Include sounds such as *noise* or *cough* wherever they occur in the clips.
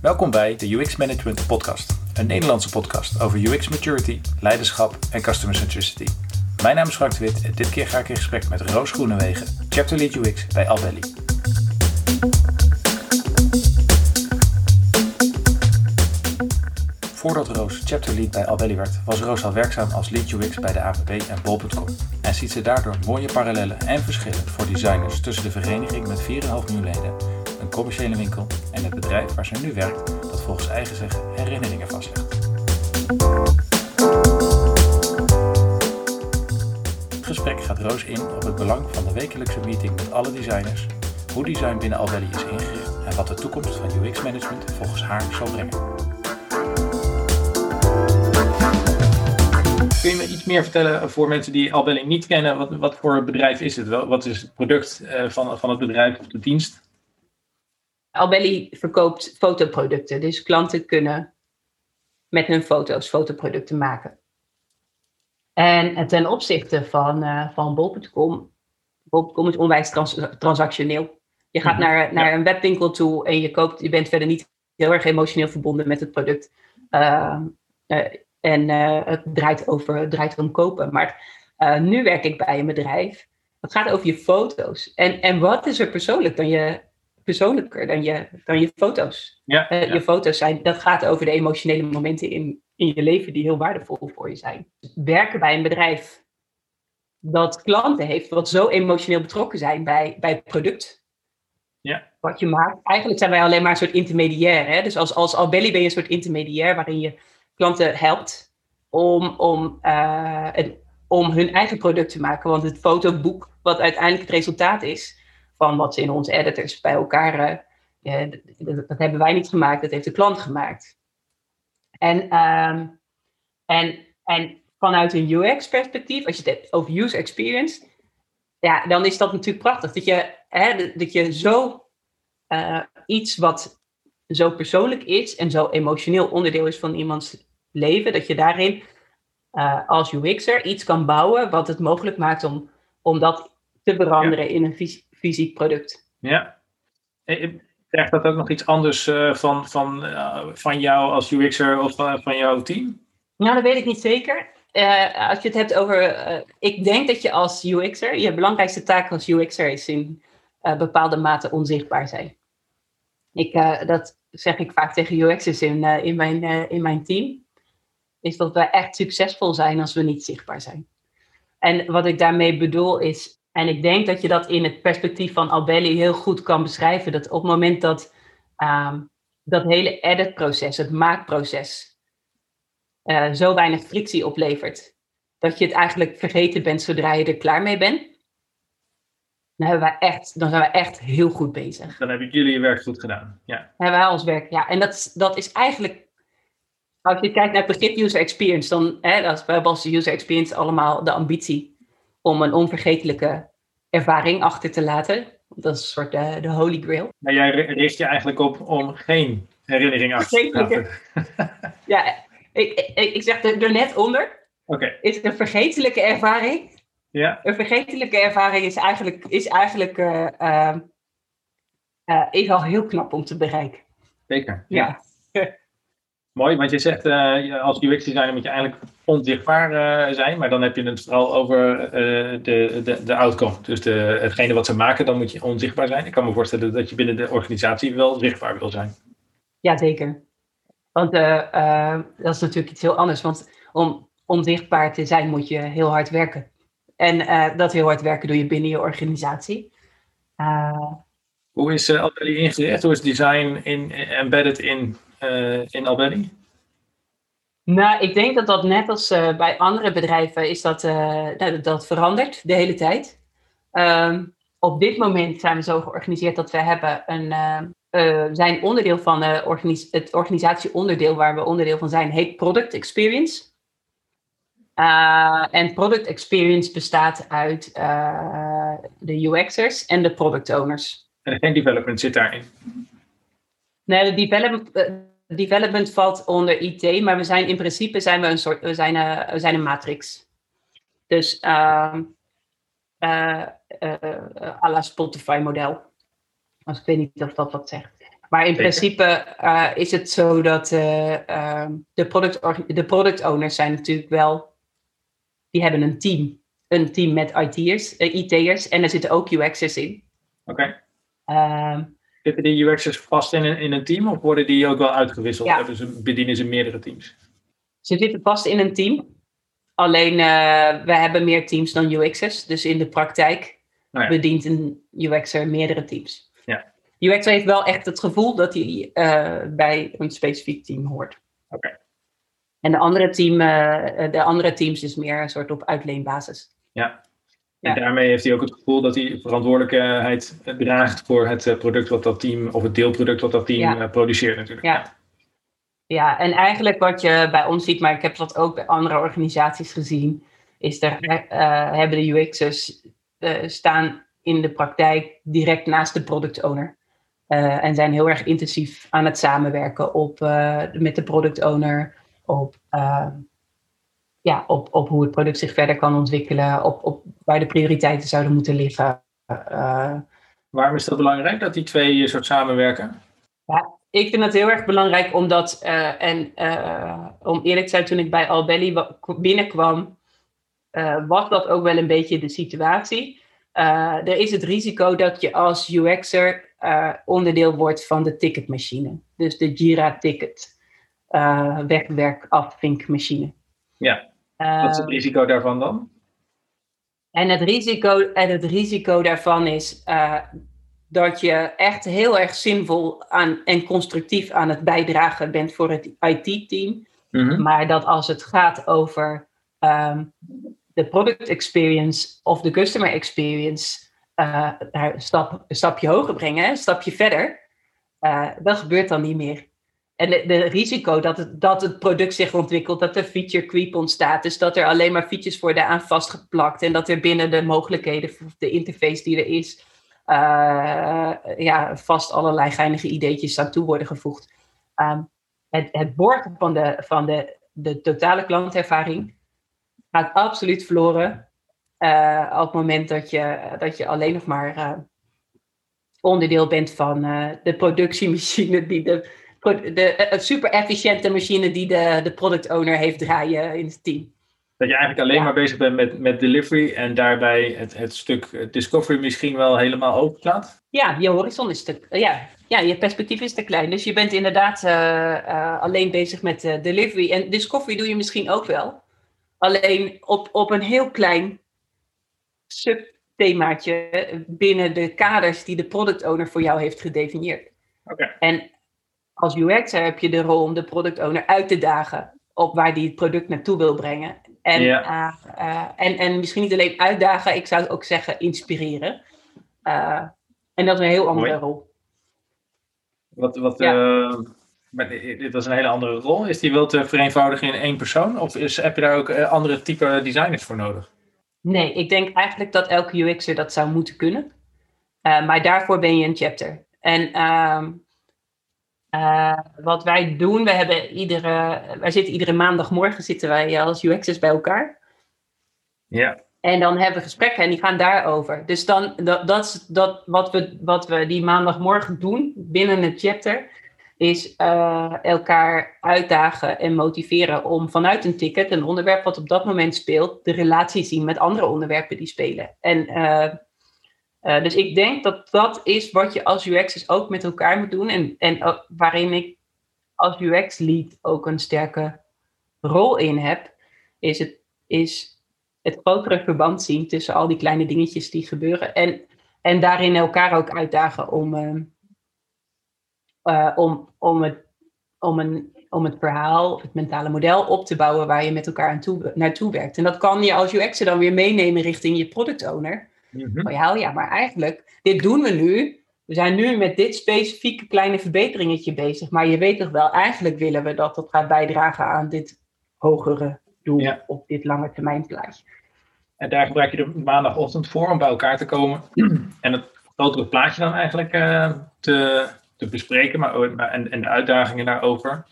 Welkom bij de UX Management Podcast, een Nederlandse podcast over UX maturity, leiderschap en customer centricity. Mijn naam is Frank de Wit en dit keer ga ik in gesprek met Roos Groenewegen, Chapter Lead UX bij Albelly. Voordat Roos Chapter Lead bij Albelly werd, was Roos al werkzaam als Lead UX bij de AVP en Bol.com. En ziet ze daardoor mooie parallellen en verschillen voor designers tussen de vereniging met 4,5 miljoen leden, commerciële winkel en het bedrijf waar ze nu werkt, dat volgens eigen zeggen herinneringen vastlegt. Het gesprek gaat Roos in op het belang van de wekelijkse meeting met alle designers, hoe design binnen Albelly is ingericht en wat de toekomst van UX management volgens haar zal brengen. Kun je me iets meer vertellen voor mensen die Albelly niet kennen? Wat, wat voor bedrijf is het? Wat is het product eh, van, van het bedrijf of de dienst? Albelly verkoopt fotoproducten. Dus klanten kunnen met hun foto's fotoproducten maken. En ten opzichte van, uh, van Bol.com, Bol.com is onwijs transactioneel. Je gaat mhm. naar, naar een webwinkel toe en je koopt, je bent verder niet heel erg emotioneel verbonden met het product. Uh, en uh, het draait, over, draait om kopen. Maar nu werk ik bij een bedrijf. Het gaat over je foto's. En, en wat is er persoonlijk dan je, persoonlijker dan je, dan je foto's? Ja, uh, ja. Je foto's zijn, dat gaat over de emotionele momenten in, in je leven die heel waardevol voor je zijn. Werken bij een bedrijf dat klanten heeft, wat zo emotioneel betrokken zijn bij, bij het product. Ja. Wat je maakt. Eigenlijk zijn wij alleen maar een soort intermediair. Hè? Dus als, als Albelly ben je een soort intermediair waarin je klanten helpt om, om, uh, om hun eigen product te maken. Want het fotoboek, wat uiteindelijk het resultaat is van wat ze in onze editors bij elkaar. Uh, dat, dat, hebben wij niet gemaakt, dat heeft de klant gemaakt. En, uh, en, en vanuit een UX-perspectief, als je het hebt over user experience, ja, dan is dat natuurlijk prachtig. Dat je, hè, dat je zo uh, iets wat zo persoonlijk is en zo emotioneel onderdeel is van iemands leven, dat je daarin uh, als UX'er iets kan bouwen wat het mogelijk maakt om, om dat te veranderen in een fysiek product. Ja. Krijgt dat ook nog iets anders uh, van, van, uh, van jou als UX'er of van jouw team? Nou, dat weet ik niet zeker. als je het hebt over. ik denk dat je als UX'er. Je belangrijkste taak als UX'er is in bepaalde mate onzichtbaar zijn. Ik, dat zeg ik vaak tegen UX'ers in, in, mijn, in mijn team is dat wij echt succesvol zijn als we niet zichtbaar zijn. En wat ik daarmee bedoel is, en ik denk dat je dat in het perspectief van Albelly heel goed kan beschrijven, dat op het moment dat um, dat hele editproces, het maakproces, uh, zo weinig frictie oplevert, dat je het eigenlijk vergeten bent zodra je er klaar mee bent, dan, hebben wij echt, dan zijn we echt heel goed bezig. Dan hebben jullie je werk goed gedaan. Ja. Dan hebben wij ons werk, ja. En dat, dat is eigenlijk als je kijkt naar het begrip user experience, dan hè, we hebben als user experience allemaal de ambitie om een onvergetelijke ervaring achter te laten. Dat is een soort de, de holy grail. Maar jij richt je eigenlijk op om geen herinnering achter te laten. *laughs* ja, ik, ik, ik zeg er, er net onder. Okay. Is een vergetelijke ervaring. Ja. Een vergetelijke ervaring is eigenlijk, is eigenlijk uh, uh, uh, is al heel knap om te bereiken. Zeker. ja. Mooi, want je zegt uh, als UX-designer moet je eigenlijk onzichtbaar uh, zijn, maar dan heb je het vooral over uh, de, de, de outcome. Dus de, hetgene wat ze maken, dan moet je onzichtbaar zijn. Ik kan me voorstellen dat je binnen de organisatie wel zichtbaar wil zijn. Jazeker. Want dat is natuurlijk iets heel anders. Want om onzichtbaar te zijn moet je heel hard werken. En dat heel hard werken doe je binnen je organisatie. Hoe is uh, Albelly ingericht? Hoe is design in, embedded in in Albany? Nou, ik denk dat dat net als uh, bij andere bedrijven is dat, uh, dat, dat verandert de hele tijd. Um, op dit moment zijn we zo georganiseerd dat we hebben een, zijn onderdeel van organis het organisatieonderdeel waar we onderdeel van zijn, heet Product Experience. en Product Experience bestaat uit de UX'ers en de product owners. En geen development zit daarin? Nee, de development, development valt onder IT, maar we zijn in principe zijn we een soort, we zijn, een, we zijn een matrix. Dus uh, uh, uh, à la Spotify model. Als ik weet niet of dat wat zegt. Maar in principe is het zo dat uh, de, product, de product owners zijn natuurlijk wel, die hebben een team. Een team met IT'ers, IT'ers en er zitten ook UX'ers in. Oké. Okay. Zitten die UX'ers vast in een, in een team of worden die ook wel uitgewisseld? Ja. Ze, bedienen ze meerdere teams? Ze zitten vast in een team. Alleen we hebben meer teams dan UX'ers. Dus in de praktijk nou ja. bedient een UX'er meerdere teams. Ja. UX heeft wel echt het gevoel dat hij uh, bij een specifiek team hoort. Oké. En de andere, team, uh, de andere teams is meer een soort op uitleenbasis. Ja. En daarmee heeft hij ook het gevoel dat hij verantwoordelijkheid draagt voor het product wat dat team, of het deelproduct wat dat team ja. produceert natuurlijk. Ja. ja, en eigenlijk wat je bij ons ziet, maar ik heb dat ook bij andere organisaties gezien, is er uh, hebben de UX'ers staan in de praktijk direct naast de product owner. Uh, en zijn heel erg intensief aan het samenwerken op, met de product owner, op, ja, op, op hoe het product zich verder kan ontwikkelen, op, op waar de prioriteiten zouden moeten liggen. Waarom is dat belangrijk dat die twee soort samenwerken? Ja, ik vind het heel erg belangrijk omdat, en om eerlijk te zijn, toen ik bij Albelly binnenkwam, was dat ook wel een beetje de situatie. er is het risico dat je als UX'er onderdeel wordt van de ticketmachine. Dus de Jira-ticket, uh, wegwerk afvinkmachine. Ja, wat is het risico daarvan dan? En het risico, en het risico daarvan is uh, dat je echt heel erg zinvol aan, en constructief aan het bijdragen bent voor het IT-team. Mm-hmm. Maar dat als het gaat over um, de product experience of de customer experience, uh, een, stap, een stapje hoger brengen, een stapje verder, uh, dat gebeurt dan niet meer. En de, risico dat het, dat het product zich ontwikkelt, dat er feature creep ontstaat, dus dat er alleen maar features worden aan vastgeplakt en dat er binnen de mogelijkheden, de interface die er is, uh, ja, vast allerlei geinige ideetjes aan toe worden gevoegd. Um, het, het borgen van, de, van de, de totale klantervaring gaat absoluut verloren uh, op het moment dat je, dat je alleen nog maar uh, onderdeel bent van de productiemachine, die de, de super efficiënte machine die de, de product owner heeft draaien in het team. Dat je eigenlijk alleen ja. maar bezig bent met, met delivery en daarbij het, het stuk discovery misschien wel helemaal open staat? Ja, je horizon is te, ja, ja, je perspectief is te klein. Dus je bent inderdaad alleen bezig met delivery. En discovery doe je misschien ook wel. Alleen op, op een heel klein subthemaatje binnen de kaders die de product owner voor jou heeft gedefinieerd. Okay. En als UX heb je de rol om de product owner uit te dagen op waar die het product naartoe wil brengen. En, ja. uh, uh, en, en misschien niet alleen uitdagen, ik zou ook zeggen inspireren. Uh, en dat is een heel andere Mooi. rol. Wat, wat, ja. dit was een hele andere rol. Is die wel te vereenvoudigen in één persoon? Of is, heb je daar ook andere type designers voor nodig? Nee, ik denk eigenlijk dat elke UX'er dat zou moeten kunnen. Maar daarvoor ben je een chapter. En uh, uh, wat wij doen, we hebben iedere, wij zitten iedere maandagmorgen zitten wij als UX'ers bij elkaar. Ja. En dan hebben we gesprekken en die gaan daarover. Dus dan, dat, dat is dat, wat, we, wat we die maandagmorgen doen binnen het chapter is uh, elkaar uitdagen en motiveren om vanuit een ticket, een onderwerp wat op dat moment speelt, de relatie zien met andere onderwerpen die spelen. En uh, uh, dus ik denk dat dat is wat je als UX ook met elkaar moet doen en, en waarin ik als UX-lead ook een sterke rol in heb, is het, is het grotere verband zien tussen al die kleine dingetjes die gebeuren en, en daarin elkaar ook uitdagen om uh, om, om, het, om, een, om het verhaal, het mentale model op te bouwen waar je met elkaar aan toe, naartoe werkt. En dat kan je als UX'er dan weer meenemen richting je product owner. Mm-hmm. Oh ja, ja, maar eigenlijk, dit doen we nu. We zijn nu met dit specifieke kleine verbeteringetje bezig. Maar je weet toch wel, eigenlijk willen we dat dat gaat bijdragen aan dit hogere doel ja. op dit lange termijn plaatje. En daar gebruik je de maandagochtend voor om bij elkaar te komen. *clears throat* en het grotere plaatje dan eigenlijk uh, te, te bespreken maar, en, en de uitdagingen daarover.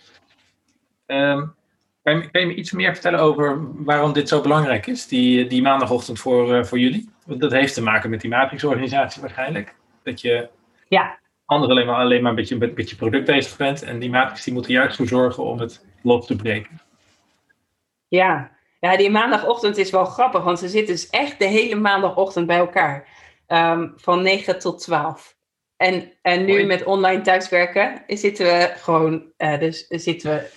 Um, kan, je, kan, je, me iets meer vertellen over waarom dit zo belangrijk is, die, die maandagochtend voor, uh, voor jullie? Want dat heeft te maken met die matrixorganisatie waarschijnlijk. Dat je ja. anderen alleen maar, alleen maar een beetje, een beetje product bezig bent. En die matrix die moet er juist voor zorgen om het lot te breken. Ja. ja, die maandagochtend is wel grappig, want ze zitten dus echt de hele maandagochtend bij elkaar. Ehm, van 9 tot 12. En, en nu met online thuiswerken zitten we gewoon, uh, dus zitten we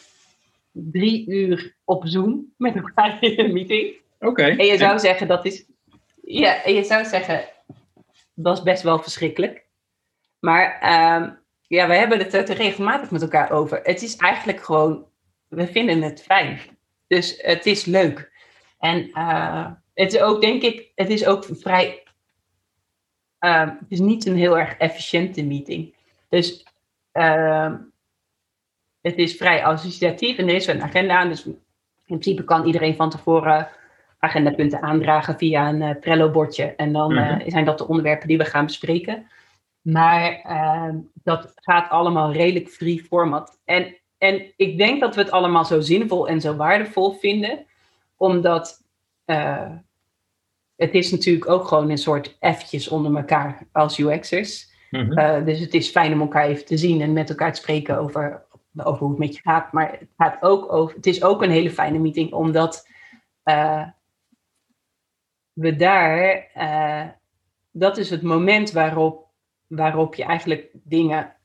drie uur op Zoom met elkaar in een meeting. Oké. En je zou zeggen dat is, ja, je zou zeggen dat is best wel verschrikkelijk. Maar uh, ja, we hebben het regelmatig met elkaar over. Het is eigenlijk gewoon, we vinden het fijn. Dus het is leuk. En uh, het is ook, denk ik, het is ook vrij uh, het is niet een heel erg efficiënte meeting. Dus uh, het is vrij associatief en er is een agenda. Dus in principe kan iedereen van tevoren agendapunten aandragen via een uh, Trello-bordje. En dan mm -hmm. zijn dat de onderwerpen die we gaan bespreken. Maar ehm, dat gaat allemaal redelijk free format. En, en ik denk dat we het allemaal zo zinvol en zo waardevol vinden, omdat uh, het is natuurlijk ook gewoon een soort F'tjes onder elkaar als UX'ers. Uh, dus het is fijn om elkaar even te zien en met elkaar te spreken over, over hoe het met je gaat. Maar het, gaat ook over, het is ook een hele fijne meeting, omdat we daar, uh, dat is het moment waarop, waarop je eigenlijk dingen,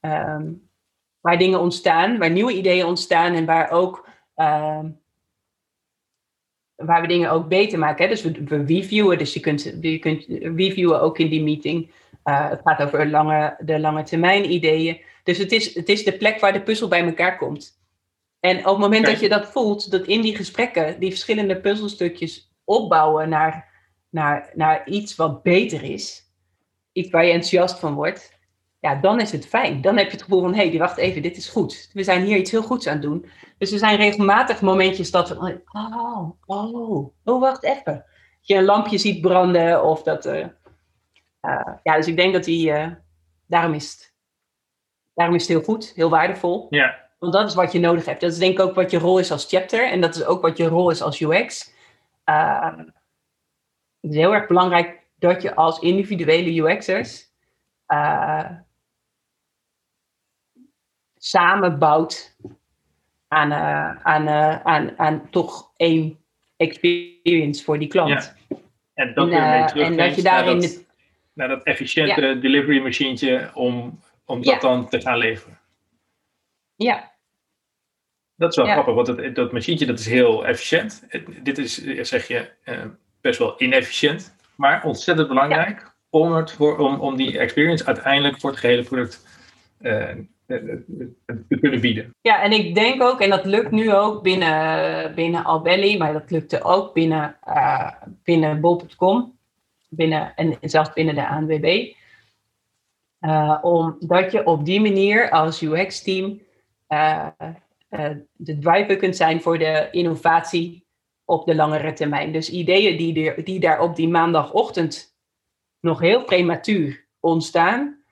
um, waar dingen ontstaan, waar nieuwe ideeën ontstaan en waar ook waar we dingen ook beter maken. Hè? Dus we, we, reviewen, dus je kunt, je kunt reviewen ook in die meeting. Uh, het gaat over lange, de lange termijn ideeën. Dus het is, het is de plek waar de puzzel bij elkaar komt. En op het moment dat je dat voelt, dat in die gesprekken die verschillende puzzelstukjes opbouwen naar, naar, naar iets wat beter is, iets waar je enthousiast van wordt, ja, dan is het fijn. Dan heb je het gevoel van, hé, hey, wacht even, dit is goed. We zijn hier iets heel goeds aan het doen. Dus er zijn regelmatig momentjes dat we, oh, oh, oh, wacht even. Dat je een lampje ziet branden of dat, uh, uh, ja, dus ik denk dat die, uh, daarom is het, daarom is het heel goed, heel waardevol. Ja. Want dat is wat je nodig hebt. Dat is denk ik ook wat je rol is als chapter en dat is ook wat je rol is als UX. Het is heel erg belangrijk dat je als individuele UX'ers samenbouwt aan, uh, aan, uh, aan, aan toch één experience voor die klant. Ja. En dat, en, uh, en dat je daarin... Naar dat, naar dat efficiënte ja. delivery machientje om, om dat ja. dan te gaan leveren. Ja. Dat is wel grappig, want het, dat machientje dat is heel efficiënt. Dit is, zeg je, best wel inefficiënt, maar ontzettend belangrijk om, het voor, om, om die experience uiteindelijk voor het gehele product te kunnen bieden. Ja, en ik denk ook, en dat lukt nu ook binnen, binnen Albelly, maar dat lukte ook binnen, uh, binnen bol.com binnen, en zelfs binnen de ANWB. Uh, omdat je op die manier als UX-team uh, de driver kunt zijn voor de innovatie op de langere termijn. Dus ideeën die, die daar op die maandagochtend nog heel prematuur ontstaan,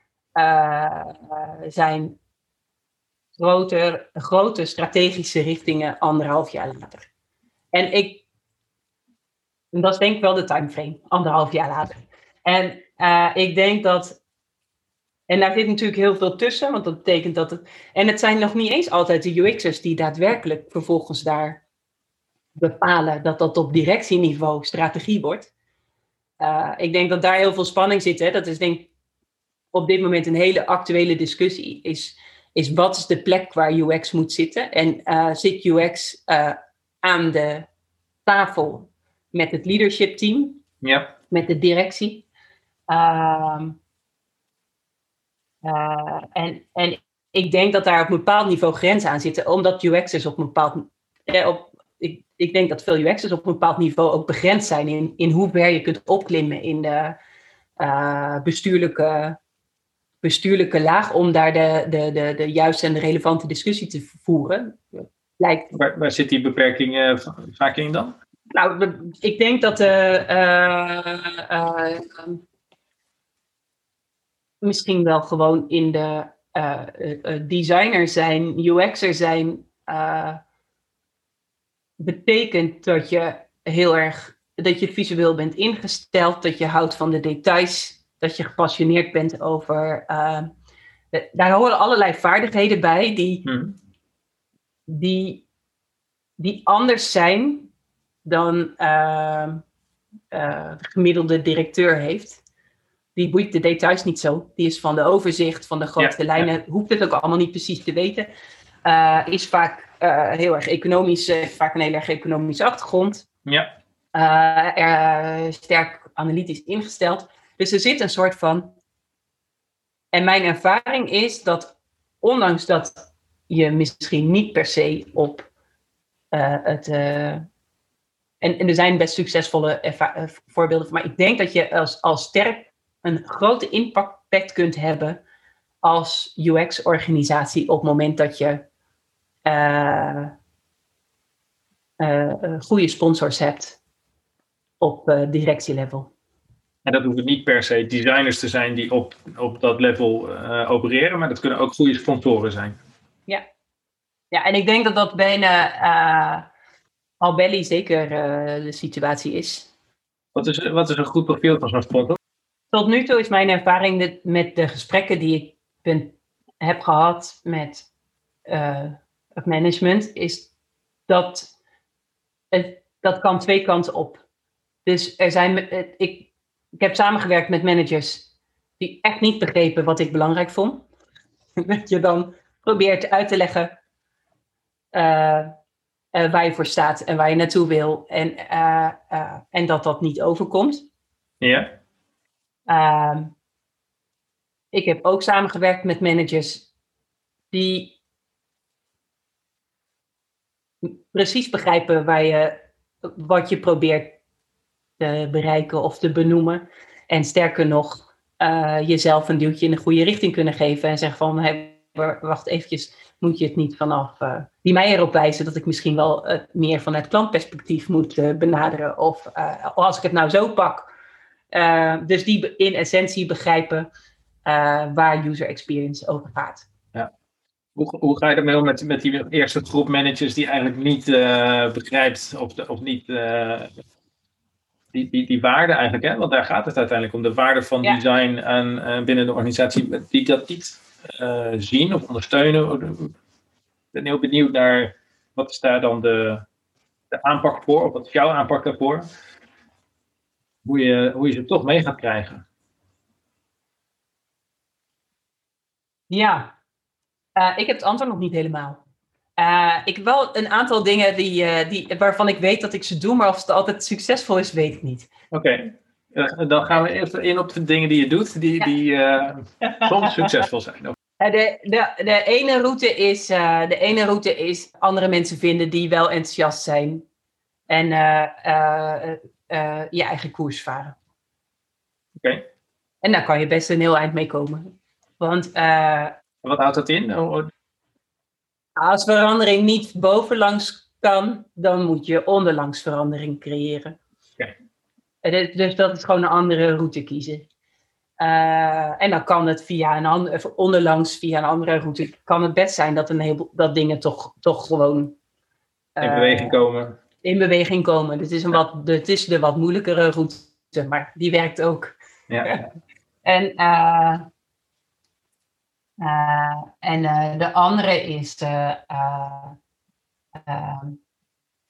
zijn groter, grote strategische richtingen anderhalf jaar later. En ik, dat is denk ik wel de timeframe, anderhalf jaar later. En uh, ik denk dat, en daar zit natuurlijk heel veel tussen, want dat betekent dat het, en het zijn nog niet eens altijd de UX'ers die daadwerkelijk vervolgens daar bepalen dat dat op directieniveau strategie wordt. Uh, ik denk dat daar heel veel spanning zit. Hè? Dat is denk ik op dit moment een hele actuele discussie. Is is wat is de plek waar UX moet zitten. En uh, zit UX uh, aan de tafel met het leadership team, ja. met de directie. Uh, en, en ik denk dat daar op een bepaald niveau grenzen aan zitten, omdat UX'ers op een bepaald eh, op, ik, ik denk dat veel UX'ers op een bepaald niveau ook begrensd zijn in, in hoe ver je kunt opklimmen in de uh, bestuurlijke bestuurlijke laag om daar de, de, de, de juiste en de relevante discussie te voeren. Lijkt... Waar, waar zit die beperking uh, vaak in dan? Nou, ik denk dat uh, misschien wel gewoon in de designer zijn, UX'er zijn, betekent dat je heel erg, dat je visueel bent ingesteld, dat je houdt van de details dat je gepassioneerd bent over. Uh, daar horen allerlei vaardigheden bij die, Mhm. die, die anders zijn dan de gemiddelde directeur heeft. Die boeit de details niet zo. Die is van de overzicht, van de grote Ja, lijnen, hoeft het ook allemaal niet precies te weten. Uh, is vaak uh, heel erg economisch, heeft vaak een heel erg economische achtergrond. Ja. Er, sterk analytisch ingesteld. Dus er zit een soort van. En mijn ervaring is dat, ondanks dat je misschien niet per se op het. En, en, er zijn best succesvolle voorbeelden, maar ik denk dat je als, als sterk een grote impact kunt hebben als UX-organisatie op het moment dat je uh, uh, goede sponsors hebt op uh, directielevel. En dat hoeven niet per se designers te zijn die op, op dat level opereren, maar dat kunnen ook goede sponsoren zijn. Ja, ja en ik denk dat dat bijna Albelli zeker de situatie is. Wat is, wat is een goed profiel van zo'n sponsor? Tot nu toe is mijn ervaring met de gesprekken die ik heb gehad met uh, het management, is dat het, dat kan twee kanten op. Dus er zijn, ik, ik heb samengewerkt met managers die echt niet begrepen wat ik belangrijk vond. *laughs* Dat je dan probeert uit te leggen uh, uh, waar je voor staat en waar je naartoe wil. En, en dat dat niet overkomt. Ja. Uh, ik heb ook samengewerkt met managers die precies begrijpen waar je, wat je probeert te bereiken of te benoemen. En sterker nog, uh, jezelf een duwtje in de goede richting kunnen geven. En zeggen van, hey, wacht eventjes, moet je het niet vanaf... Uh, die mij erop wijzen dat ik misschien wel uh, meer vanuit klantperspectief moet benaderen. Of als ik het nou zo pak... Uh, dus die in essentie begrijpen uh, waar user experience over gaat. Ja. Hoe, hoe ga je ermee om met, met die eerste groep managers die eigenlijk niet uh, begrijpt of, de, of niet die, die, die waarde eigenlijk, hè? want daar gaat het uiteindelijk om, de waarde van ja. design aan, binnen de organisatie, die dat niet zien of ondersteunen. Ik ben heel benieuwd naar wat is daar dan de, de aanpak voor, of wat is jouw aanpak daarvoor? Hoe je, hoe je ze toch mee gaat krijgen. Ja, uh, ik heb het antwoord nog niet helemaal. Uh, ik heb wel een aantal dingen die, uh, die, waarvan ik weet dat ik ze doe, maar of het altijd succesvol is, weet ik niet. Oké, okay. dan gaan we even in op de dingen die je doet, die, ja. die soms succesvol zijn. De, de, de, ene route is, de ene route is andere mensen vinden die wel enthousiast zijn. En uh, je eigen koers varen. Oké. Okay. En daar kan je best een heel eind mee komen. Want. Uh, Wat houdt dat in? Oh, als verandering niet bovenlangs kan, dan moet je onderlangs verandering creëren. Okay. Dus, dus dat is gewoon een andere route kiezen. Uh, en dan kan het via een andere, onderlangs via een andere route, kan het best zijn dat een heleboel dat dingen toch, toch gewoon in beweging komen in beweging komen. Het is, een wat, het is de wat moeilijkere route, maar die werkt ook. Ja. *laughs* en uh, uh, en uh, de andere is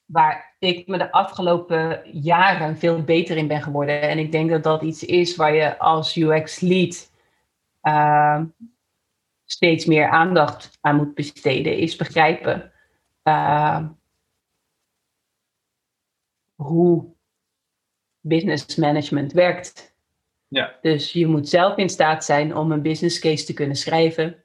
waar ik me de afgelopen jaren veel beter in ben geworden. En ik denk dat dat iets is waar je als UX-lead steeds meer aandacht aan moet besteden, is begrijpen hoe business management werkt. Ja. Dus je moet zelf in staat zijn om een business case te kunnen schrijven.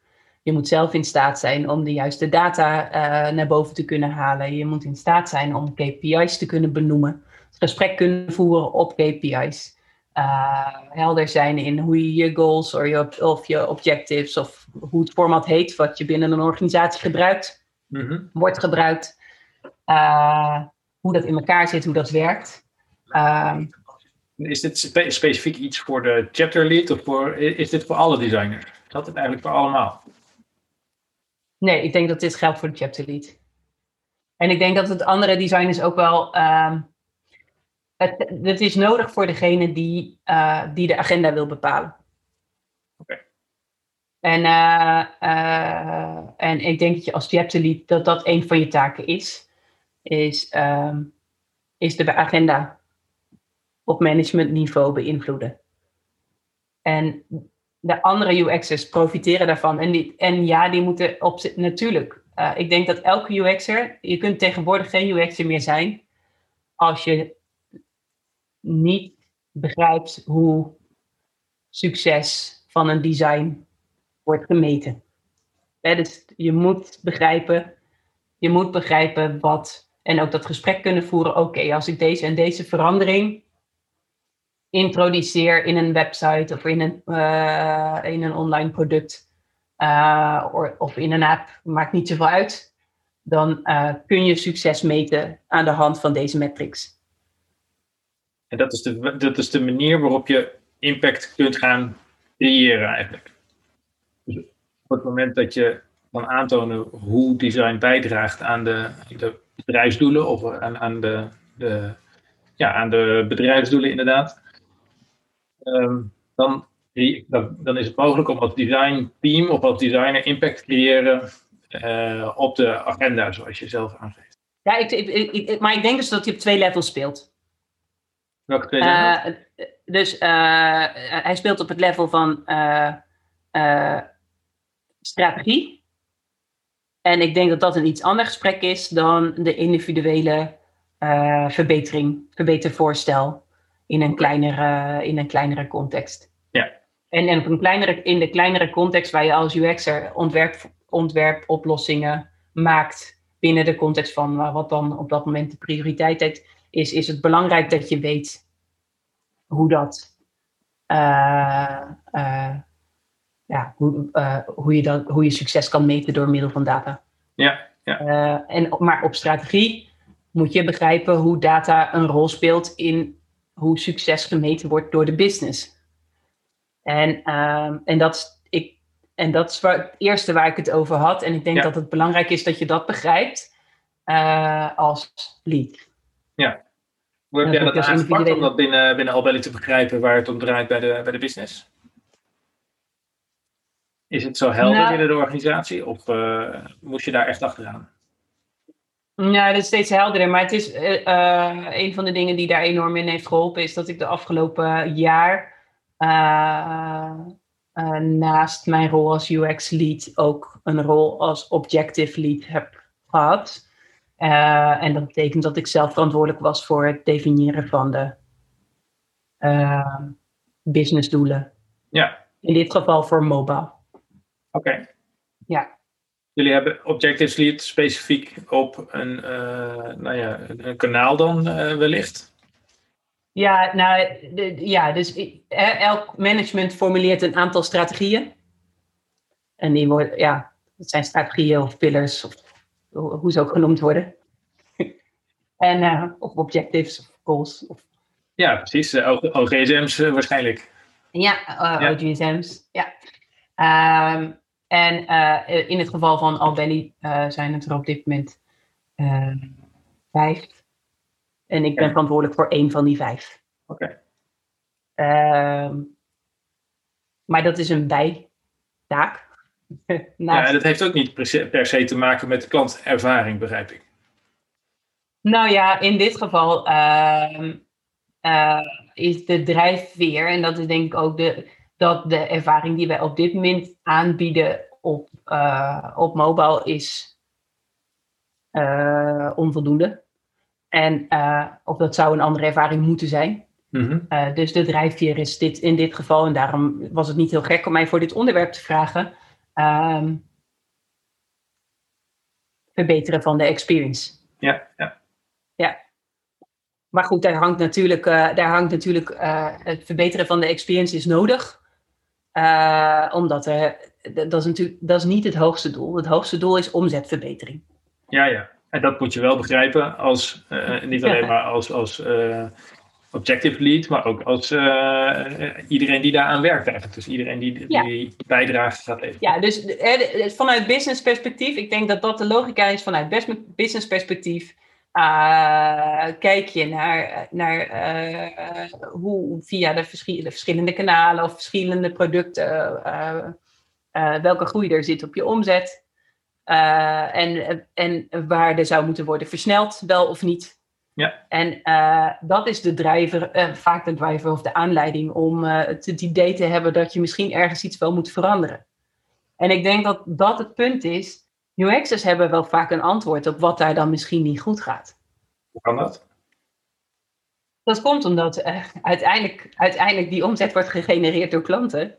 Je moet zelf in staat zijn om de juiste data uh, naar boven te kunnen halen. Je moet in staat zijn om KPI's te kunnen benoemen. Gesprek kunnen voeren op KPI's. Uh, helder zijn in hoe je je goals of je, of je objectives of hoe het format heet wat je binnen een organisatie gebruikt, mm -hmm. wordt gebruikt. Uh, hoe dat in elkaar zit, hoe dat werkt. Um, is dit spe specifiek iets voor de chapter lead of voor, is dit voor alle designers? Geldt het eigenlijk voor allemaal? Nee, ik denk dat dit geldt voor de chapter lead. En ik denk dat het andere designers ook wel. Um, het, het, is nodig voor degene die, uh, die de agenda wil bepalen. En, en ik denk dat je als chapter lead dat dat een van je taken is. Is, ehm, is de agenda op managementniveau beïnvloeden. En de andere UX'ers profiteren daarvan. En, die, en ja, die moeten op natuurlijk. Uh, ik denk dat elke UX'er, je kunt tegenwoordig geen UX'er meer zijn als je niet begrijpt hoe succes van een design wordt gemeten. dus je moet begrijpen, je moet begrijpen wat, en ook dat gesprek kunnen voeren. Oké, als ik deze en deze verandering introduceer in een website of in een, uh, in een online product uh, of in een app, maakt niet zoveel uit. Dan uh, kun je succes meten aan de hand van deze metrics. En dat is, de, dat is de manier waarop je impact kunt gaan creëren eigenlijk. Dus op het moment dat je kan aantonen hoe design bijdraagt aan de, de bedrijfsdoelen of aan, aan, de, de, ja, aan de bedrijfsdoelen inderdaad, um, dan, dan, is het mogelijk om als design team of als designer impact te creëren uh, op de agenda, zoals je zelf aangeeft. Ja, ik, ik, maar ik denk dus dat hij op twee levels speelt. Welke twee levels? Uh, dus uh, hij speelt op het level van strategie. En ik denk dat dat een iets ander gesprek is dan de individuele verbetering, verbetervoorstel in een kleinere, in een kleinere context. Ja. En, en op een kleinere, in de kleinere context waar je als UX'er ontwerp, ontwerpoplossingen maakt binnen de context van wat dan op dat moment de prioriteit is, is het belangrijk dat je weet hoe dat, uh, uh, ja, hoe, uh, hoe, je hoe je succes kan meten door middel van data. Ja, ja. en, maar op strategie moet je begrijpen hoe data een rol speelt in hoe succes gemeten wordt door de business. En, uh, en, dat, ik, en dat is waar, het eerste waar ik het over had. En ik denk dat het belangrijk is dat je dat begrijpt uh, als lead. Ja. Hoe heb jij dat aangepakt om dat binnen, binnen Albelly te begrijpen waar het om draait bij de, bij de business? Is het zo helder nou, binnen de organisatie of uh, moest je daar echt achteraan? Ja, dat is steeds helderder. Maar het is uh, een van de dingen die daar enorm in heeft geholpen, is dat ik de afgelopen jaar uh, naast mijn rol als UX lead ook een rol als objective lead heb gehad. en dat betekent dat ik zelf verantwoordelijk was voor het definiëren van de businessdoelen. Ja. In dit geval voor mobile. Oké. Ja. Jullie hebben Objectives Lead specifiek op een, uh, nou ja, een kanaal dan uh, wellicht? Ja, nou, de, ja, dus elk management formuleert een aantal strategieën. En die worden, ja, dat zijn strategieën of pillars, of hoe ze ook genoemd worden. *laughs* en, uh, of objectives of goals. Of... Ja, precies. OGSM's waarschijnlijk. Ja, ja. OGSM's, ja. Um, en uh, in het geval van Albelly uh, zijn het er op dit moment uh, vijf. En ik ben verantwoordelijk voor één van die vijf. Oké. Okay. Ehm, maar dat is een bijtaak. *laughs* ja, dat heeft ook niet per se te maken met klantervaring, begrijp ik. Nou ja, in dit geval ehm, is de drijfveer, en dat is denk ik ook de, dat de ervaring die wij op dit moment aanbieden op, uh, op mobile is uh, onvoldoende. En, uh, of dat zou een andere ervaring moeten zijn. Mm -hmm. dus de drijfveer is dit in dit geval, en daarom was het niet heel gek om mij voor dit onderwerp te vragen. Um, verbeteren van de experience. Ja, ja. Ja. Maar goed, daar hangt natuurlijk, daar hangt natuurlijk het verbeteren van de experience is nodig. Uh, omdat er, dat is natuurlijk dat is niet het hoogste doel. Het hoogste doel is omzetverbetering. Ja, ja. En dat moet je wel begrijpen als, uh, niet alleen ja. maar als, als uh, objective lead, maar ook als iedereen die daaraan werkt eigenlijk. Dus iedereen die, ja. die bijdrage gaat leveren. Ja, dus vanuit business perspectief, ik denk dat dat de logica is vanuit business perspectief. Uh, kijk je naar, naar uh, hoe via de, vers de, verschillende kanalen of verschillende producten uh, welke groei er zit op je omzet. en, en waar er zou moeten worden versneld, wel of niet. Ja. En dat is de driver, vaak de driver of de aanleiding om het idee te hebben dat je misschien ergens iets wel moet veranderen. En ik denk dat dat het punt is. UX'ers hebben wel vaak een antwoord op wat daar dan misschien niet goed gaat. Hoe kan dat? Dat komt omdat uh, uiteindelijk, uiteindelijk die omzet wordt gegenereerd door klanten.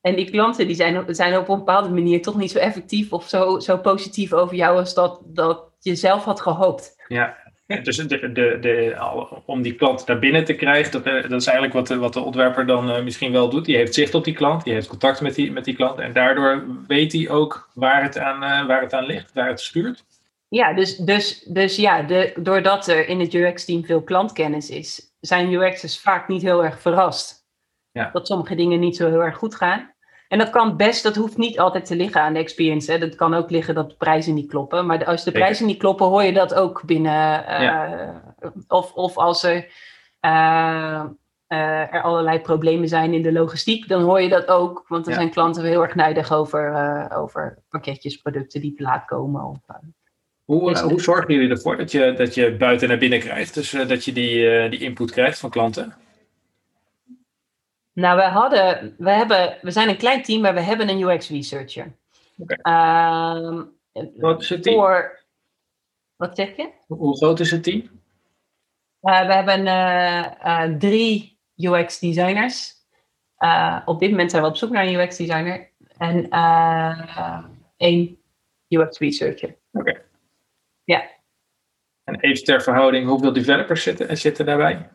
En die klanten die zijn, zijn op een bepaalde manier toch niet zo effectief of zo, zo positief over jou als dat, dat je zelf had gehoopt. Ja, dus de, de, de, om die klant naar binnen te krijgen, dat, eh, dat is eigenlijk wat de, wat de ontwerper dan uh, misschien wel doet. Die heeft zicht op die klant, die heeft contact met die, met die klant. En daardoor weet hij ook waar het aan, uh, waar het aan ligt, waar het stuurt. Ja, dus, dus, dus ja, de, doordat er in het UX-team veel klantkennis is, zijn UX'ers vaak niet heel erg verrast. Ja. Dat sommige dingen niet zo heel erg goed gaan. En dat kan best, dat hoeft niet altijd te liggen aan de experience. Hè. Dat kan ook liggen dat de prijzen niet kloppen. Maar als de prijzen niet kloppen, hoor je dat ook binnen. Uh, of, of als er, uh, uh, er allerlei problemen zijn in de logistiek, dan hoor je dat ook. Want er ja. zijn klanten heel erg nijdig over, over pakketjes, producten die te laat komen. Of, hoe, hoe zorgen jullie ervoor dat je, dat je buiten naar binnen krijgt? Dus dat je die, die input krijgt van klanten? Nou, we, hadden, we, hebben, we zijn een klein team, maar we hebben een UX-researcher. Okay. Um, wat is het team? Voor, wat zeg je? Hoe groot is het team? Uh, we hebben uh, uh, drie UX-designers. op dit moment zijn we op zoek naar een UX-designer. En één UX-researcher. Oké. Okay. Ja. En even ter verhouding, hoeveel developers zitten, zitten daarbij?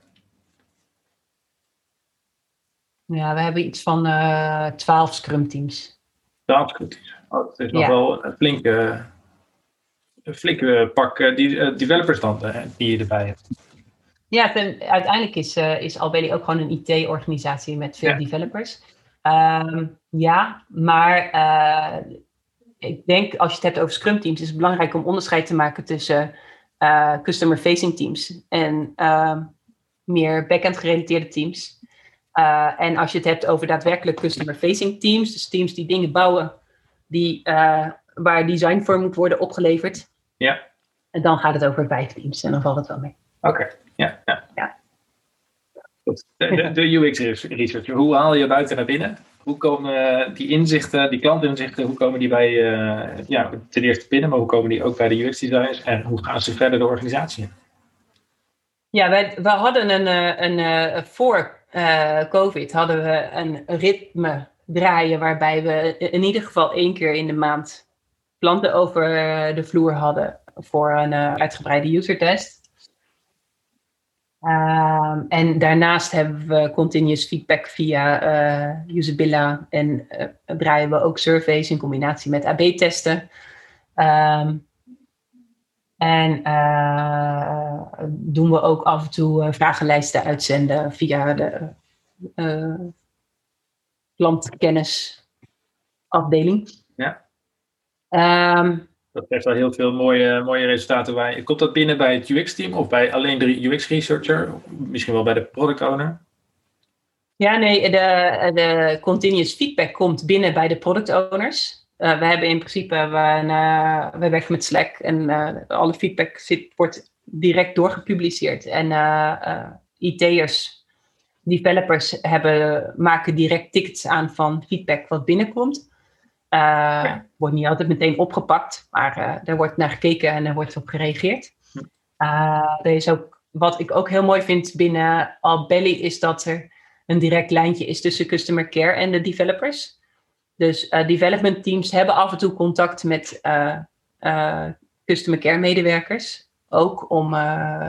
Ja, we hebben iets van uh, 12 scrum teams. 12 scrum teams. Oh, dat is nog ja. wel een flinke, een flinke pak uh, developers dan uh, die je erbij hebt. Ja, ten, uiteindelijk is, uh, is Albelly ook gewoon een IT-organisatie met veel ja. developers. Um, ja, maar ik denk als je het hebt over scrum teams, is het belangrijk om onderscheid te maken tussen customer-facing teams en ehm, meer back-end gerelateerde teams. Uh, en als je het hebt over daadwerkelijk customer-facing teams, dus teams die dingen bouwen die, uh, waar design voor moet worden opgeleverd, ja. en dan gaat het over vijf teams en dan valt het wel mee. Oké, okay. ja. ja. ja. Goed. De, de, de UX-researcher, hoe haal je buiten naar binnen? Hoe komen die inzichten, die klantinzichten, hoe komen die bij, uh, ja, ten eerste binnen, maar hoe komen die ook bij de UX-designers en hoe gaan ze verder de organisatie in? Ja, wij, we hadden een, een, een voor uh, COVID hadden we een ritme draaien waarbij we in ieder geval één keer in de maand klanten over de vloer hadden voor een uh, uitgebreide usertest. Uh, en daarnaast hebben we continuous feedback via uh, en draaien we ook surveys in combinatie met AB-testen. Um, en uh, doen we ook af en toe uh, vragenlijsten uitzenden via de uh, klantkennisafdeling. Ja. Um, dat heeft wel heel veel mooie, mooie resultaten bij. Komt dat binnen bij het UX-team of bij alleen de UX-researcher? Misschien wel bij de product owner? Ja, nee, de, de continuous feedback komt binnen bij de product owners. Uh, we hebben in principe, we, uh, we werken met Slack en uh, alle feedback zit, wordt direct doorgepubliceerd. En IT'ers, developers hebben, maken direct tickets aan van feedback wat binnenkomt. Ja. Wordt niet altijd meteen opgepakt, maar er wordt naar gekeken en er wordt op gereageerd. er is ook, wat ik ook heel mooi vind binnen Albelly, is dat er een direct lijntje is tussen customer care en de developers. Dus uh, development teams hebben af en toe contact met uh, uh, customer care medewerkers. Ook om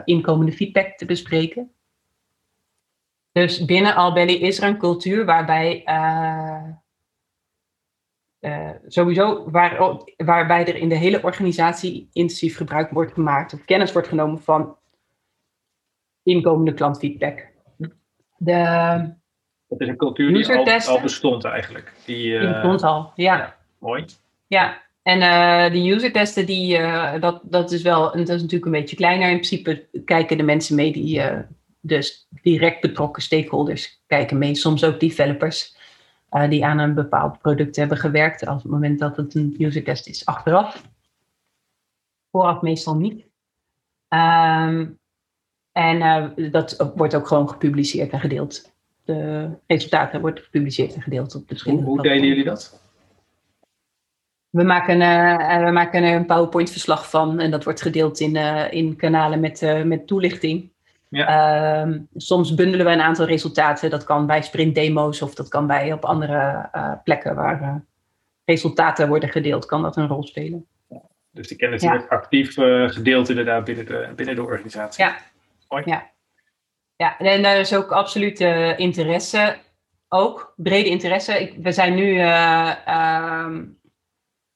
inkomende feedback te bespreken. Dus binnen Albelly is er een cultuur waarbij sowieso waar, waarbij er in de hele organisatie intensief gebruik wordt gemaakt of kennis wordt genomen van inkomende klantfeedback. De, dat is een cultuur die al, al, bestond eigenlijk. Die, die bestond al, ja. ja mooi. Ja, en uh, de user testen, die, uh, dat, dat is wel, dat is natuurlijk een beetje kleiner. In principe kijken de mensen mee die, dus direct betrokken stakeholders kijken mee. Soms ook developers. eh, die aan een bepaald product hebben gewerkt. Op het moment dat het een user test is, achteraf. Vooraf meestal niet. Ehm, en dat wordt ook gewoon gepubliceerd en gedeeld. De resultaten worden gepubliceerd en gedeeld op de verschillende Hoe, hoe delen jullie dat? We maken, uh, we maken er een PowerPoint-verslag van en dat wordt gedeeld in, uh, in kanalen met, met toelichting. Ja. Uh, soms bundelen we een aantal resultaten. Dat kan bij sprintdemo's of dat kan bij op andere plekken waar resultaten worden gedeeld, kan dat een rol spelen. Dus die kennis wordt actief gedeeld inderdaad binnen de, binnen de organisatie. Ja. Mooi. Ja. Ja, en daar is ook absoluut interesse. Ook brede interesse. Ik, we zijn nu ehm,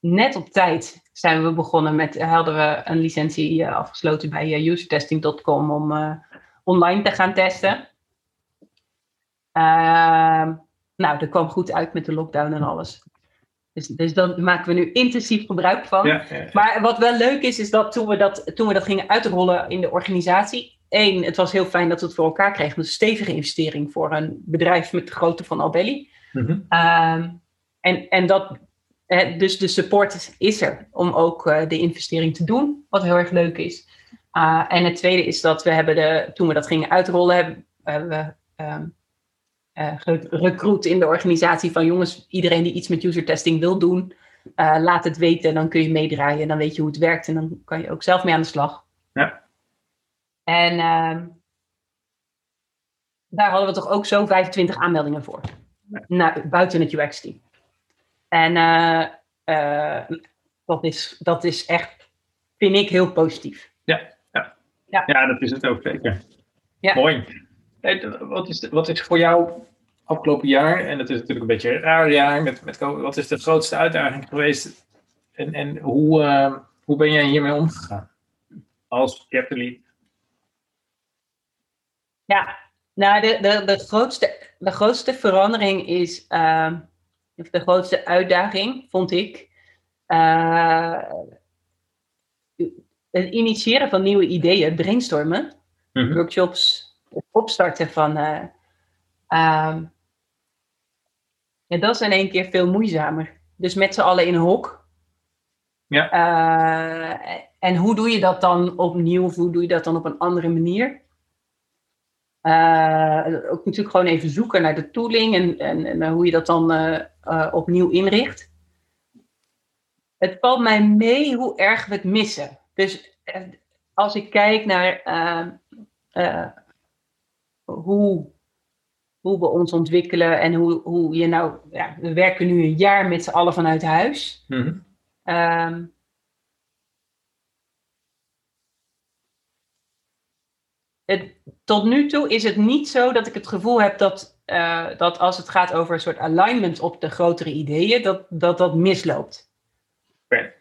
net op tijd zijn we begonnen met, hadden we een licentie afgesloten bij usertesting.com om online te gaan testen. Ehm, nou, dat kwam goed uit met de lockdown en alles. Dus, dus daar maken we nu intensief gebruik van. Ja, ja, ja. Maar wat wel leuk is, is dat toen we dat, toen we dat gingen uitrollen in de organisatie. Één, het was heel fijn dat we het voor elkaar kregen. Een stevige investering voor een bedrijf met de grootte van Albelli. Mm -hmm. en, en dat, dus de support is er om ook uh, de investering te doen, wat heel erg leuk is. Uh, en het tweede is dat we hebben de, toen we dat gingen uitrollen, hebben, hebben we um, uh, recruit in de organisatie van jongens, iedereen die iets met user testing wil doen, laat het weten. Dan kun je meedraaien, dan weet je hoe het werkt en dan kan je ook zelf mee aan de slag. Ja. En ehm, daar hadden we toch ook zo 25 aanmeldingen voor. Nou, buiten het UX-team. En uh, uh, dat, is, dat is echt, vind ik, heel positief. Ja, ja. ja. ja dat is het ook zeker. Ja. Mooi. Wat is, wat is voor jou afgelopen jaar, en het is natuurlijk een beetje een raar jaar, met, met, wat is de grootste uitdaging geweest en, en hoe, uh, hoe ben jij hiermee omgegaan als lead? Ja, nou de, de, de, grootste, de grootste verandering is de grootste uitdaging, vond ik. Uh, het initiëren van nieuwe ideeën, brainstormen, mm -hmm. workshops, opstarten van. Uh, ja, dat is in één keer veel moeizamer. Dus met z'n allen in een hok. Ja. Uh, en hoe doe je dat dan opnieuw of hoe doe je dat dan op een andere manier? Uh, ook natuurlijk gewoon even zoeken naar de tooling en, en, en hoe je dat dan uh, opnieuw inricht. Het valt mij mee hoe erg we het missen. Dus als ik kijk naar hoe, hoe we ons ontwikkelen en hoe, hoe je nou, ja, we werken nu een jaar met z'n allen vanuit huis. Mm -hmm. Het, tot nu toe is het niet zo dat ik het gevoel heb dat, uh, dat als het gaat over een soort alignment op de grotere ideeën, dat dat, dat misloopt. Okay.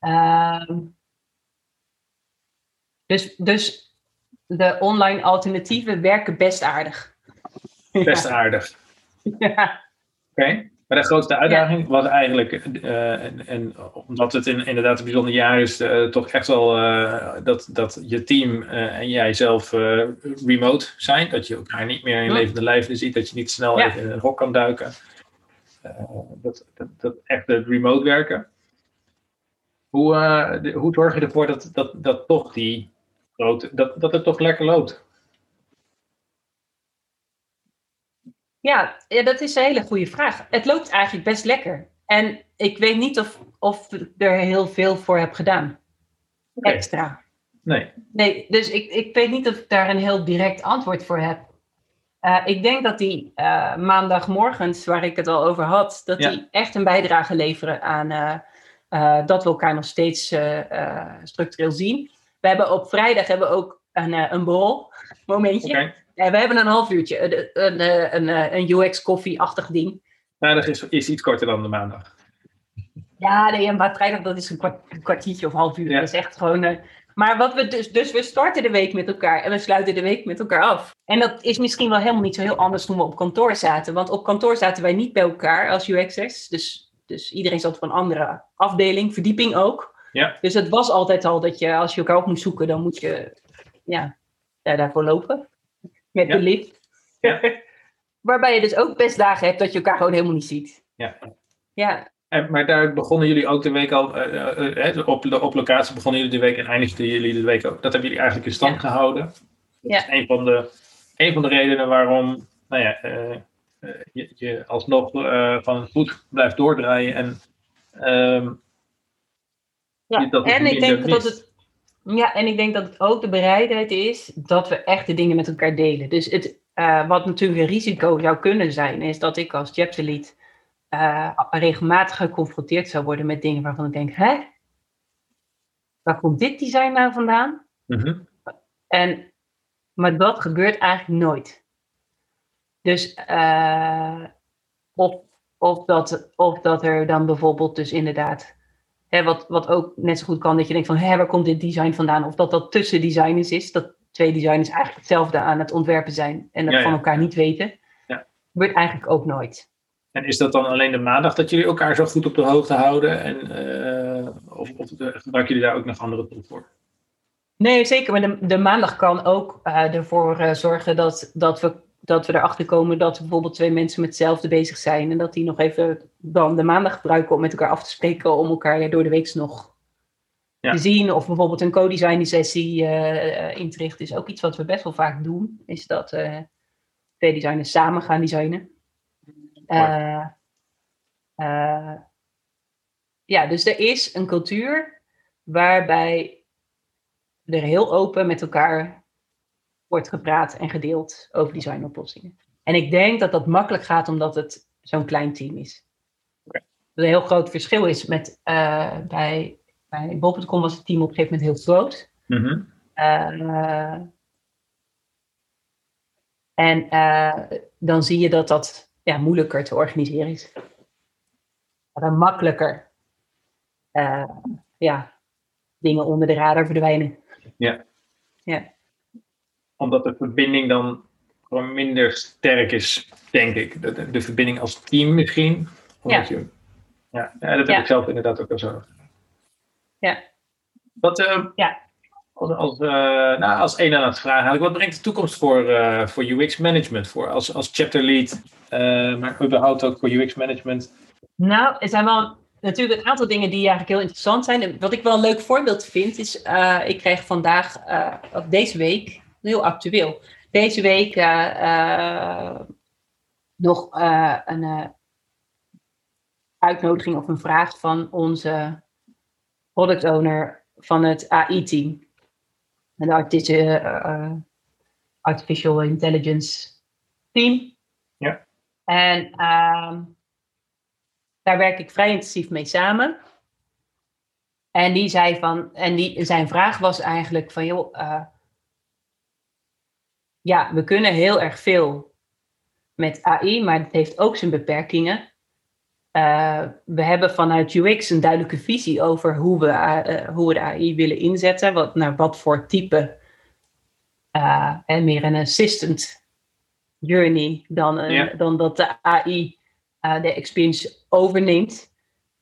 Uh, dus, dus de online alternatieven werken best aardig. Best aardig. *laughs* ja. Oké. Maar de grootste uitdaging ja. was eigenlijk, uh, en, en, omdat het in, inderdaad een bijzonder jaar is, uh, toch echt wel uh, dat, dat je team en jij zelf remote zijn. Dat je elkaar niet meer in levende lijven ziet, dat je niet snel ja. even in een hok kan duiken. dat, dat, dat echt het remote werken. Hoe, de, hoe zorg je ervoor dat, dat, dat toch die grote, dat, dat het toch lekker loopt? Ja, ja, dat is een hele goede vraag. Het loopt eigenlijk best lekker. En ik weet niet of, of ik er heel veel voor heb gedaan. Okay. Extra. Nee. Nee, dus ik, ik weet niet of ik daar een heel direct antwoord voor heb. Uh, ik denk dat die uh, maandagmorgens, waar ik het al over had, dat ja. die echt een bijdrage leveren aan uh, dat we elkaar nog steeds structureel zien. We hebben op vrijdag hebben we ook een, een borrel momentje. Okay. We hebben een half uurtje. Een, een, een, een UX-koffie-achtig ding. Vrijdag is, is iets korter dan de maandag. Ja, nee, maar vrijdag dat is een, kwart, een kwartiertje of half uur. Ja. Dat is echt gewoon... Uh, maar wat we dus, dus we starten de week met elkaar en we sluiten de week met elkaar af. En dat is misschien wel helemaal niet zo heel anders toen we op kantoor zaten. Want op kantoor zaten wij niet bij elkaar als UX'ers. Dus, dus iedereen zat op een andere afdeling, verdieping ook. Ja. Dus het was altijd al dat je, als je elkaar op moest zoeken, dan moet je ja, daarvoor lopen met ja. de lift. Ja. *laughs* waarbij je dus ook best dagen hebt dat je elkaar gewoon helemaal niet ziet. Ja. Ja, En, maar daar begonnen jullie ook de week al, eh, eh, eh, op, de, op locatie begonnen jullie de week en eindigden jullie de week ook. Dat hebben jullie eigenlijk in stand Ja. gehouden. Dat Ja. is een van, de, een van de redenen waarom nou ja, eh, je, je alsnog van het goed blijft doordraaien. En, ehm, Ja, en ik denk dat het. Ja, en ik denk dat het ook de bereidheid is dat we echt de dingen met elkaar delen. Dus het, eh, wat natuurlijk een risico zou kunnen zijn, is dat ik als chapter lead eh, regelmatig geconfronteerd zou worden met dingen waarvan ik denk, hè? Waar komt dit design nou vandaan? mhm. En, maar dat gebeurt eigenlijk nooit. Dus eh, of, of, dat, of dat er dan bijvoorbeeld dus inderdaad, hè, wat, wat ook net zo goed kan, dat je denkt van, hé, waar komt dit design vandaan? Of dat dat tussen designers is, dat twee designers eigenlijk hetzelfde aan het ontwerpen zijn en dat Ja, ja. van elkaar niet weten. Ja. Gebeurt eigenlijk ook nooit. En is dat dan alleen de maandag dat jullie elkaar zo goed op de hoogte houden? En, eh, of of gebruiken jullie daar ook nog andere tools voor? Nee, zeker. Maar de, de maandag kan ook eh, ervoor eh, zorgen dat, dat, we, dat we erachter komen dat bijvoorbeeld twee mensen met hetzelfde bezig zijn. En dat die nog even dan de maandag gebruiken om met elkaar af te spreken, om elkaar door de week nog Ja. te zien. Of bijvoorbeeld een co-design sessie eh, eh, in te richten. Is ook iets wat we best wel vaak doen. Is dat eh, twee designers samen gaan designen. Ja, dus er is een cultuur waarbij er heel open met elkaar wordt gepraat en gedeeld over designoplossingen. En ik denk dat dat makkelijk gaat omdat het zo'n klein team is. Oké. Een heel groot verschil is met eh, bij, bij Bol.com was het team op een gegeven moment heel groot. Mhm. Eh, en eh, dan zie je dat dat ja, moeilijker te organiseren is. Maar dan makkelijker ja, dingen onder de radar verdwijnen. Omdat de verbinding dan gewoon minder sterk is, denk ik. De, de, verbinding als team misschien. Je, ja, ja, dat heb Ja. ik zelf inderdaad ook al zo. Ja. Wat, eh, Ja. als, als, eh, nou, als een aan het vragen wat brengt de toekomst voor, eh, voor UX management? Voor als, als chapter lead, maar überhaupt ook voor UX management? Nou, er zijn wel natuurlijk een aantal dingen die eigenlijk heel interessant zijn. En wat ik wel een leuk voorbeeld vind, is ik kreeg vandaag, of deze week, heel actueel, deze week eh, eh, nog eh, een uitnodiging of een vraag van onze product owner van het AI-team. En de artis- eh, Artificial Intelligence team. Ja. En ehm, daar werk ik vrij intensief mee samen. En die zei van, en die, zijn vraag was eigenlijk van, joh, ja, we kunnen heel erg veel met AI, maar het heeft ook zijn beperkingen. Eh, we hebben vanuit UX een duidelijke visie over hoe we, eh, hoe we de AI willen inzetten, wat, naar wat voor type. eh, en meer een assistant journey dan, een, Ja. dan dat de AI eh, de experience overneemt.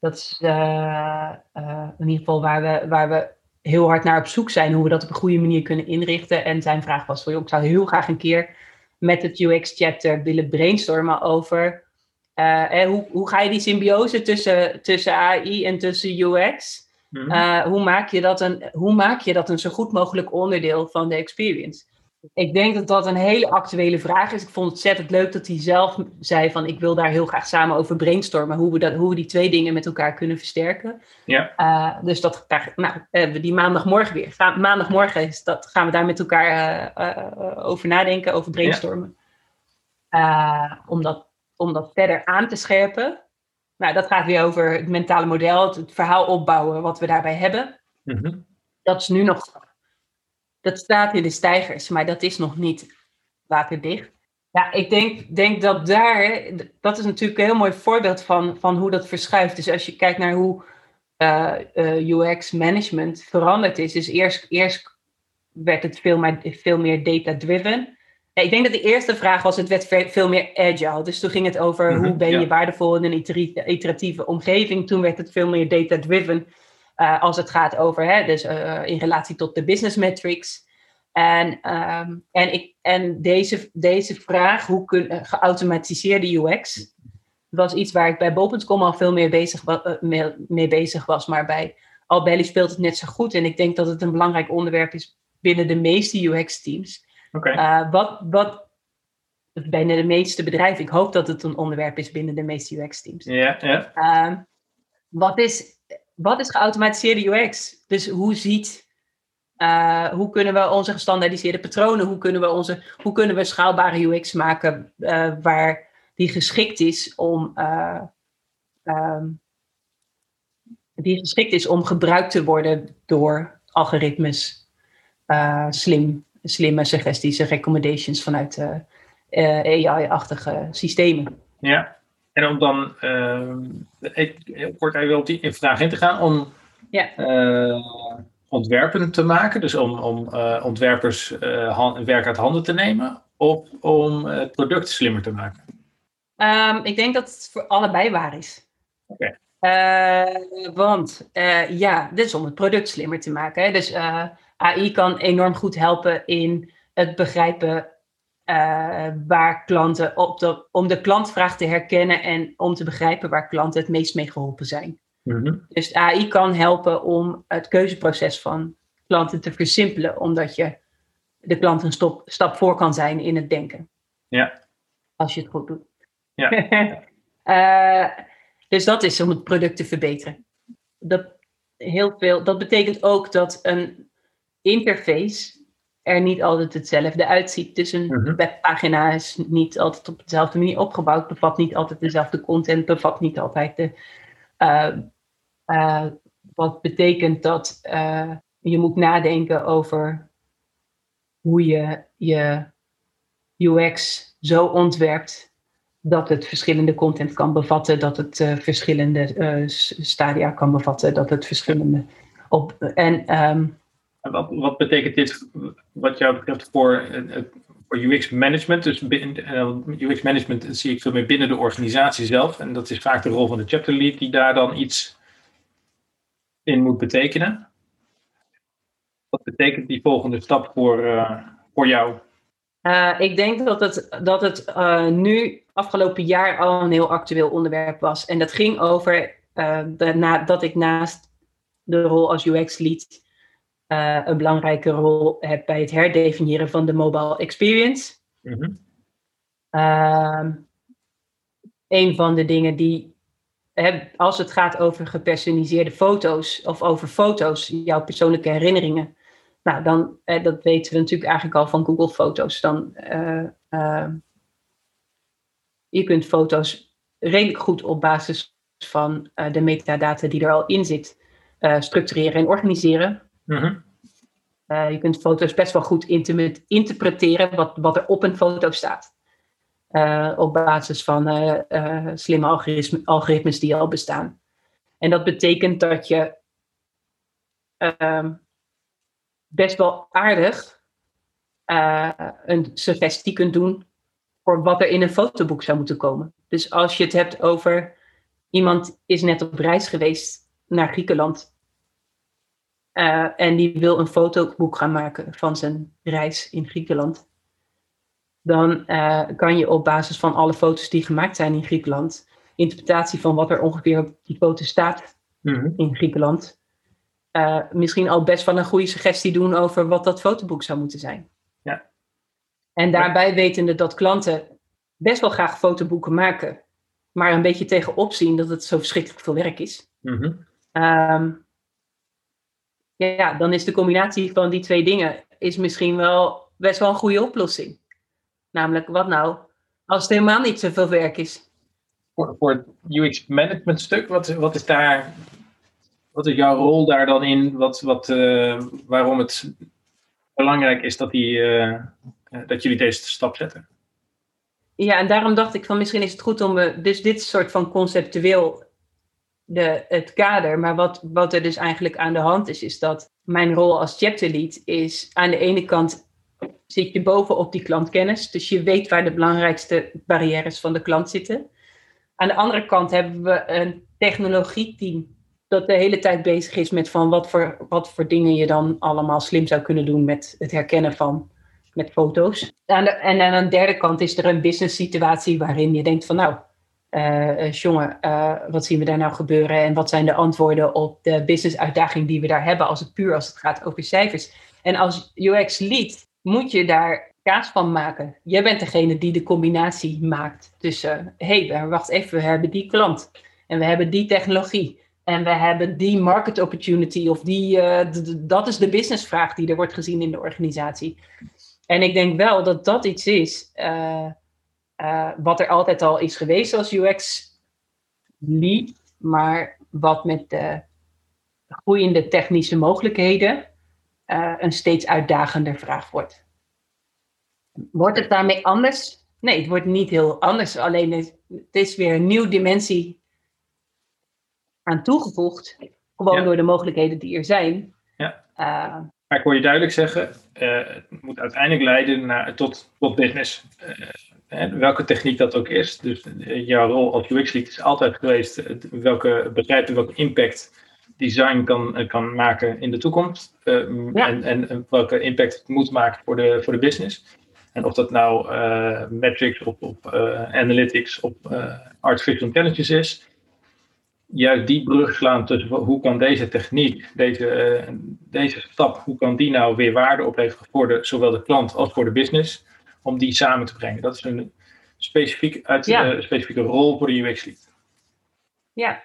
Dat is eh, eh, in ieder geval waar we, waar we heel hard naar op zoek zijn, hoe we dat op een goede manier kunnen inrichten. En zijn vraag was: van, joh, ik zou heel graag een keer met het UX-chapter willen brainstormen over eh, eh, hoe, hoe ga je die symbiose tussen, tussen AI en tussen UX? Mhm. Eh, hoe, maak je dat een, hoe maak je dat een zo goed mogelijk onderdeel van de experience? Ik denk dat dat een hele actuele vraag is. Ik vond het ontzettend leuk dat hij zelf zei van ik wil daar heel graag samen over brainstormen. Hoe we, dat, hoe we die twee dingen met elkaar kunnen versterken. Ja. Eh, dus dat, daar, nou, hebben we die maandagmorgen weer. Ga- maandagmorgen is dat, gaan we daar met elkaar eh, eh, over nadenken, over brainstormen. Om, dat, om dat verder aan te scherpen. Nou, dat gaat weer over het mentale model, het, het verhaal opbouwen wat we daarbij hebben. Mhm. Dat is nu nog, dat staat in de stijgers, maar dat is nog niet waterdicht. Ja, ik denk, denk dat daar, dat is natuurlijk een heel mooi voorbeeld van, van hoe dat verschuift. Dus als je kijkt naar hoe eh, eh, UX-management veranderd is. Dus eerst, eerst werd het veel meer, veel meer data-driven. Ja, ik denk dat de eerste vraag was, het werd ve- veel meer agile. Dus toen ging het over Mhm, hoe ben ja. je waardevol in een iteratieve omgeving. Toen werd het veel meer data-driven. Eh, als het gaat over, hè, dus eh, in relatie tot de business metrics. En, ehm, en, ik, en deze, deze vraag, hoe kun uh, geautomatiseerde UX, was iets waar ik bij bol.com al veel meer bezig, mee, mee, bezig was. Maar bij Albelly speelt het net zo goed. En ik denk dat het een belangrijk onderwerp is binnen de meeste UX-teams. Okay. Uh, wat, wat binnen de meeste bedrijven, ik hoop dat het een onderwerp is binnen de meeste UX-teams. Ja, ja. Uh, wat, is, wat is geautomatiseerde UX? Dus hoe ziet, uh, hoe kunnen we onze gestandaardiseerde patronen, hoe kunnen we, onze, hoe kunnen we schaalbare UX maken uh, waar die geschikt is om, um, die geschikt is om gebruikt te worden door algoritmes, slim, slimme suggesties en recommendations vanuit AI-achtige systemen. Ja, en om dan heel kort even op die vraag in te gaan, om ja. uh, ontwerpen te maken, dus om, om uh, ontwerpers werk uit handen te nemen, of om het product slimmer te maken? Um, ik denk dat het voor allebei waar is. Oké. Okay. want ja, dit is om het product slimmer te maken. Hè? Dus AI kan enorm goed helpen in het begrijpen uh, waar klanten op de, om de klantvraag te herkennen en om te begrijpen waar klanten het meest mee geholpen zijn. Mm-hmm. Dus AI kan helpen om het keuzeproces van klanten te versimpelen, omdat je de klant een stop, stap voor kan zijn in het denken. Ja. Als je het goed doet. Ja. uh, *laughs* dus dat is om het product te verbeteren. Dat, heel veel, dat betekent ook dat een interface er niet altijd hetzelfde uitziet. Dus een Mhm. webpagina is niet altijd op dezelfde manier opgebouwd, bevat niet altijd dezelfde content, bevat niet altijd de. Uh, uh, wat betekent dat uh, je moet nadenken over hoe je je UX zo ontwerpt dat het verschillende content kan bevatten, dat het verschillende stadia kan bevatten, dat het verschillende op en um, wat, betekent dit wat jou betreft voor, voor UX management? Dus UX management zie ik veel meer binnen de organisatie zelf. En dat is vaak de rol van de chapter lead die daar dan iets in moet betekenen. Wat betekent die volgende stap voor, voor jou? Ik denk dat het, dat het nu afgelopen jaar al een heel actueel onderwerp was. En dat ging over dat ik naast de rol als UX lead uh, een belangrijke rol heb bij het herdefiniëren van de mobile experience. Mm-hmm. Uh, een van de dingen die, hè, als het gaat over gepersonaliseerde foto's of over foto's, jouw persoonlijke herinneringen, nou dan, eh, dat weten we natuurlijk eigenlijk al van Google Foto's. Dan, uh, je kunt foto's redelijk goed op basis van de metadata die er al in zit, structureren en organiseren. Mm-hmm. Uh, je kunt foto's best wel goed interpreteren wat, wat er op een foto staat. Uh, op basis van uh, slimme algoritmes, algoritmes die al bestaan. En dat betekent dat je ehm, best wel aardig een suggestie kunt doen voor wat er in een fotoboek zou moeten komen. Dus als je het hebt over iemand is net op reis geweest naar Griekenland uh, en die wil een fotoboek gaan maken van zijn reis in Griekenland. Dan uh, kan je op basis van alle foto's die gemaakt zijn in Griekenland, interpretatie van wat er ongeveer op die foto staat mm-hmm. in Griekenland, uh, misschien al best wel een goede suggestie doen over wat dat fotoboek zou moeten zijn. Ja. En daarbij wetende dat klanten best wel graag fotoboeken maken, maar een beetje tegenop zien dat het zo verschrikkelijk veel werk is. Um, ja, dan is de combinatie van die twee dingen is misschien wel best wel een goede oplossing. Namelijk, wat nou als het helemaal niet zoveel werk is? Voor, voor het UX management stuk, wat, wat is daar, wat is jouw rol daar dan in? Wat, wat, uh, waarom het belangrijk is dat, die, uh, dat jullie deze stap zetten? Ja, en daarom dacht ik van misschien is het goed om dus dit soort van conceptueel de, het kader. Maar wat, wat er dus eigenlijk aan de hand is, is dat mijn rol als chapter lead is aan de ene kant zit je bovenop die klantkennis. Dus je weet waar de belangrijkste barrières van de klant zitten. Aan de andere kant hebben we een technologieteam dat de hele tijd bezig is met van wat voor, wat voor dingen je dan allemaal slim zou kunnen doen met het herkennen van met foto's. En aan de derde kant is er een business situatie waarin je denkt van nou, uh, jongen, uh, wat zien we daar nou gebeuren en wat zijn de antwoorden op de business uitdaging die we daar hebben als het puur als het gaat over cijfers. En als UX lead moet je daar kaas van maken. Jij bent degene die de combinatie maakt tussen, hé, hey, wacht even, we hebben die klant en we hebben die technologie en we hebben die market opportunity of die, dat is de businessvraag die er wordt gezien in de organisatie. En ik denk wel dat dat iets is uh, uh, wat er altijd al is geweest als UX lead, maar wat met de groeiende technische mogelijkheden een steeds uitdagender vraag wordt. Wordt het daarmee anders? Nee, het wordt niet heel anders. Alleen het is weer een nieuwe dimensie aan toegevoegd. Gewoon door de mogelijkheden die er zijn. Ja. Uh, maar ik hoor je duidelijk zeggen, uh, het moet uiteindelijk leiden naar, tot, tot business. Uh, welke techniek dat ook is. Dus jouw rol als UX-lead is altijd geweest welke begrijpen welke impact design kan, kan maken in de toekomst. Ja. en, en welke impact het moet maken voor de, voor de business. En of dat nou metrics of, of analytics of artificial intelligence is juist die brug slaan tussen hoe kan deze techniek, deze, deze stap, hoe kan die nou weer waarde opleveren voor de, zowel de klant als voor de business, om die samen te brengen. Dat is een specifiek, uit, ja. uh, specifieke rol voor de UX-lead. Ja,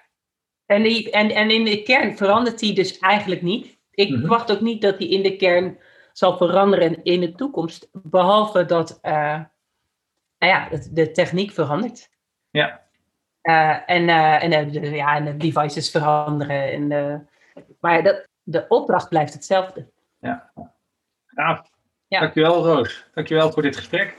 en, die, en, en in de kern verandert die dus eigenlijk niet. Ik verwacht ook niet dat die in de kern zal veranderen in de toekomst, behalve dat uh, nou ja, de techniek verandert. Ja. Uh, en, en, de, ja, en de devices veranderen. En maar dat, de opdracht blijft hetzelfde. Ja, gaaf. Dankjewel Roos. Dankjewel voor dit gesprek.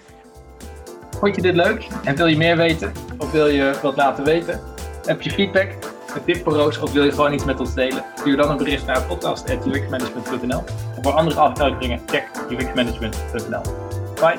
Vond je dit leuk en wil je meer weten of wil je wat laten weten? Heb je feedback, een tip voor Roos of wil je gewoon iets met ons delen? Stuur dan een bericht naar podcast.uxmanagement.nl of voor andere afleveringen check uxmanagement.nl. Bye!